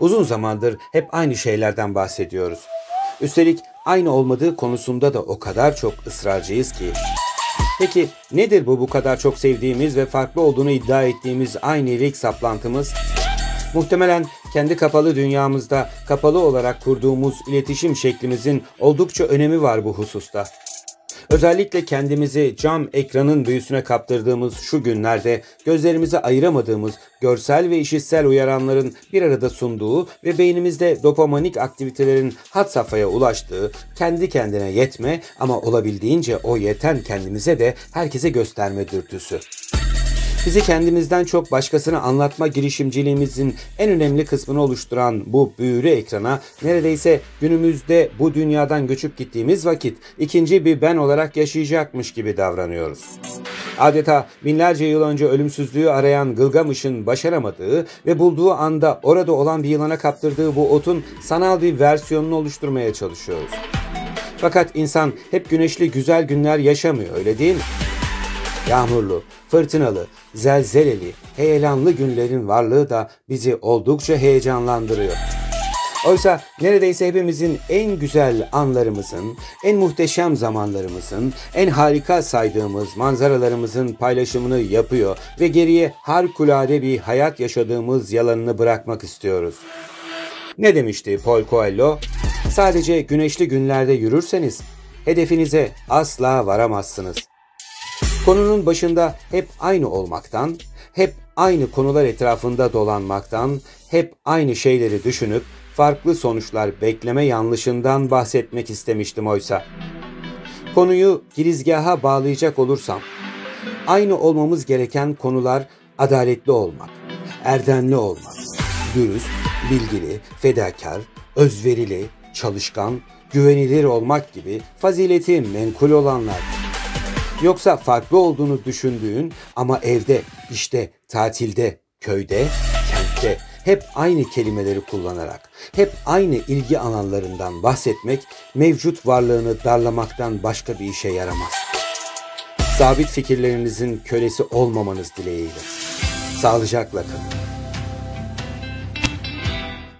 Uzun zamandır hep aynı şeylerden bahsediyoruz. Üstelik aynı olmadığı konusunda da o kadar çok ısrarcıyız ki. Peki nedir bu bu kadar çok sevdiğimiz ve farklı olduğunu iddia ettiğimiz aynı ilik saplantımız? Muhtemelen kendi kapalı dünyamızda kapalı olarak kurduğumuz iletişim şeklimizin oldukça önemi var bu hususta. Özellikle kendimizi cam ekranın büyüsüne kaptırdığımız şu günlerde gözlerimizi ayıramadığımız görsel ve işitsel uyaranların bir arada sunduğu ve beynimizde dopamanik aktivitelerin hat safhaya ulaştığı, kendi kendine yetme ama olabildiğince o yeten kendimize de herkese gösterme dürtüsü. Bizi kendimizden çok başkasına anlatma girişimciliğimizin en önemli kısmını oluşturan bu büyülü ekrana neredeyse günümüzde bu dünyadan göçüp gittiğimiz vakit ikinci bir ben olarak yaşayacakmış gibi davranıyoruz. Adeta binlerce yıl önce ölümsüzlüğü arayan Gılgamış'ın başaramadığı ve bulduğu anda orada olan bir yılana kaptırdığı bu otun sanal bir versiyonunu oluşturmaya çalışıyoruz. Fakat insan hep güneşli güzel günler yaşamıyor öyle değil mi? Yağmurlu, fırtınalı, zelzeleli, heyelanlı günlerin varlığı da bizi oldukça heyecanlandırıyor. Oysa neredeyse hepimizin en güzel anlarımızın, en muhteşem zamanlarımızın, en harika saydığımız manzaralarımızın paylaşımını yapıyor ve geriye harikulade bir hayat yaşadığımız yalanını bırakmak istiyoruz. Ne demişti Paul Coelho? Sadece güneşli günlerde yürürseniz hedefinize asla varamazsınız. Konunun başında hep aynı olmaktan, hep aynı konular etrafında dolanmaktan, hep aynı şeyleri düşünüp farklı sonuçlar bekleme yanlışından bahsetmek istemiştim oysa. Konuyu girizgaha bağlayacak olursam, aynı olmamız gereken konular adaletli olmak, erdemli olmak, dürüst, bilgili, fedakar, özverili, çalışkan, güvenilir olmak gibi fazileti menkul olanlar. Yoksa farklı olduğunu düşündüğün ama evde, işte, tatilde, köyde, kentte hep aynı kelimeleri kullanarak, hep aynı ilgi alanlarından bahsetmek mevcut varlığını darlamaktan başka bir işe yaramaz. Sabit fikirlerinizin kölesi olmamanız dileğiyle. Sağlıcakla kalın.